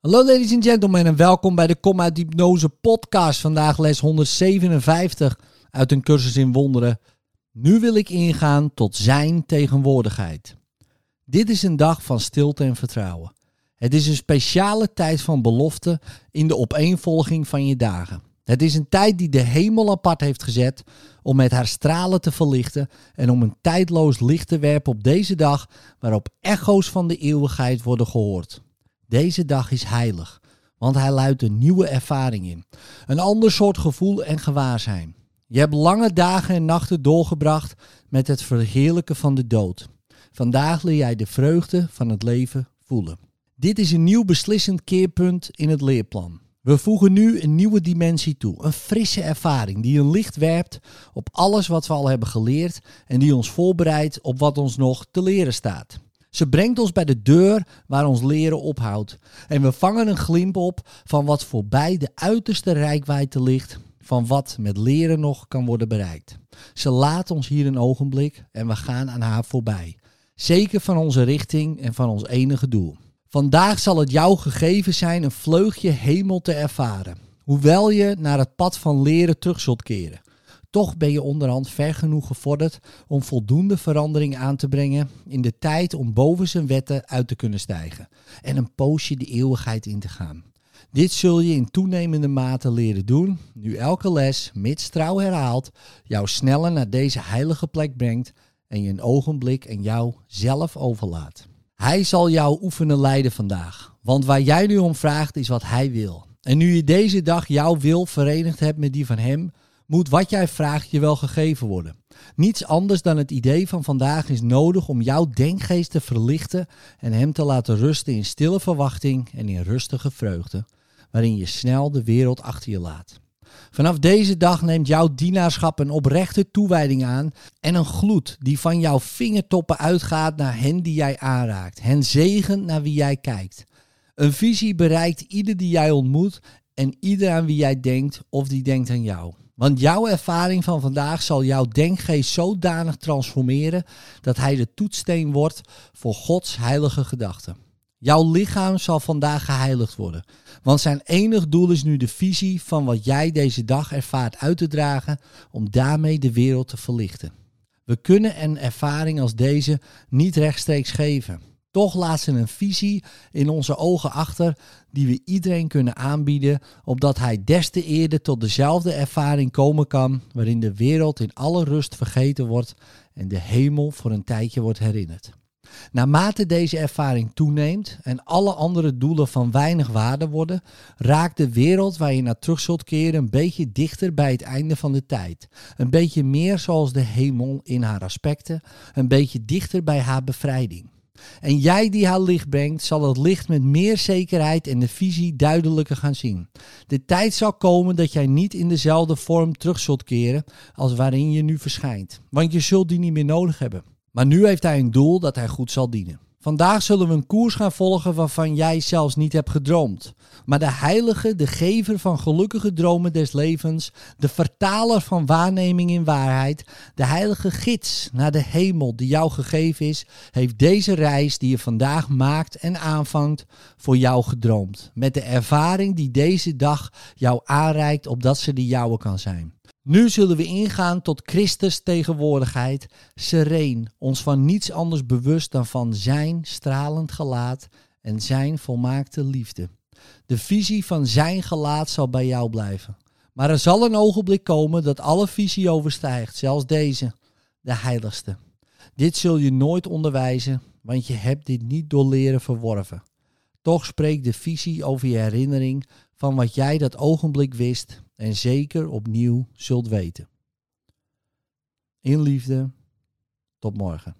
Hallo ladies and gentlemen en welkom bij de Kom uit Hypnose podcast. Vandaag les 157 uit een cursus in wonderen. Nu wil ik ingaan tot zijn tegenwoordigheid. Dit is een dag van stilte en vertrouwen. Het is een speciale tijd van belofte in de opeenvolging van je dagen. Het is een tijd die de hemel apart heeft gezet om met haar stralen te verlichten en om een tijdloos licht te werpen op deze dag waarop echo's van de eeuwigheid worden gehoord. Deze dag is heilig, want hij luidt een nieuwe ervaring in. Een ander soort gevoel en gewaarzijn. Je hebt lange dagen en nachten doorgebracht met het verheerlijken van de dood. Vandaag leer jij de vreugde van het leven voelen. Dit is een nieuw beslissend keerpunt in het leerplan. We voegen nu een nieuwe dimensie toe, een frisse ervaring die een licht werpt op alles wat we al hebben geleerd en die ons voorbereidt op wat ons nog te leren staat. Ze brengt ons bij de deur waar ons leren ophoudt. En we vangen een glimp op van wat voorbij de uiterste rijkwijde ligt, van wat met leren nog kan worden bereikt. Ze laat ons hier een ogenblik en we gaan aan haar voorbij. Zeker van onze richting en van ons enige doel. Vandaag zal het jou gegeven zijn een vleugje hemel te ervaren. Hoewel je naar het pad van leren terug zult keren. Toch ben je onderhand ver genoeg gevorderd om voldoende verandering aan te brengen in de tijd om boven zijn wetten uit te kunnen stijgen en een poosje de eeuwigheid in te gaan. Dit zul je in toenemende mate leren doen, nu elke les, mits trouw herhaald, jou sneller naar deze heilige plek brengt en je een ogenblik en jou zelf overlaat. Hij zal jou oefenen leiden vandaag, want waar jij nu om vraagt is wat hij wil. En nu je deze dag jouw wil verenigd hebt met die van hem, moet wat jij vraagt je wel gegeven worden. Niets anders dan het idee van vandaag is nodig om jouw denkgeest te verlichten en hem te laten rusten in stille verwachting en in rustige vreugde, waarin je snel de wereld achter je laat. Vanaf deze dag neemt jouw dienaarschap een oprechte toewijding aan en een gloed die van jouw vingertoppen uitgaat naar hen die jij aanraakt, hen zegent naar wie jij kijkt. Een visie bereikt ieder die jij ontmoet en ieder aan wie jij denkt of die denkt aan jou. Want jouw ervaring van vandaag zal jouw denkgeest zodanig transformeren dat hij de toetsteen wordt voor Gods heilige gedachten. Jouw lichaam zal vandaag geheiligd worden, want zijn enig doel is nu de visie van wat jij deze dag ervaart uit te dragen om daarmee de wereld te verlichten. We kunnen een ervaring als deze niet rechtstreeks geven. Toch laat ze een visie in onze ogen achter die we iedereen kunnen aanbieden, opdat hij des te eerder tot dezelfde ervaring komen kan, waarin de wereld in alle rust vergeten wordt en de hemel voor een tijdje wordt herinnerd. Naarmate deze ervaring toeneemt en alle andere doelen van weinig waarde worden, raakt de wereld waar je naar terug zult keren een beetje dichter bij het einde van de tijd. Een beetje meer zoals de hemel in haar aspecten, een beetje dichter bij haar bevrijding. En jij die haar licht brengt, zal het licht met meer zekerheid en de visie duidelijker gaan zien. De tijd zal komen dat jij niet in dezelfde vorm terug zult keren als waarin je nu verschijnt, want je zult die niet meer nodig hebben. Maar nu heeft hij een doel dat hij goed zal dienen. Vandaag zullen we een koers gaan volgen waarvan jij zelfs niet hebt gedroomd. Maar de heilige, de gever van gelukkige dromen des levens, de vertaler van waarneming in waarheid, de heilige gids naar de hemel die jou gegeven is, heeft deze reis die je vandaag maakt en aanvangt voor jou gedroomd. Met de ervaring die deze dag jou aanreikt opdat ze de jouwe kan zijn. Nu zullen we ingaan tot Christus tegenwoordigheid, sereen, ons van niets anders bewust dan van zijn stralend gelaat en zijn volmaakte liefde. De visie van zijn gelaat zal bij jou blijven. Maar er zal een ogenblik komen dat alle visie overstijgt, zelfs deze, de heiligste. Dit zul je nooit onderwijzen, want je hebt dit niet door leren verworven. Toch spreekt de visie over je herinnering van wat jij dat ogenblik wist en zeker opnieuw zult weten. In liefde, tot morgen.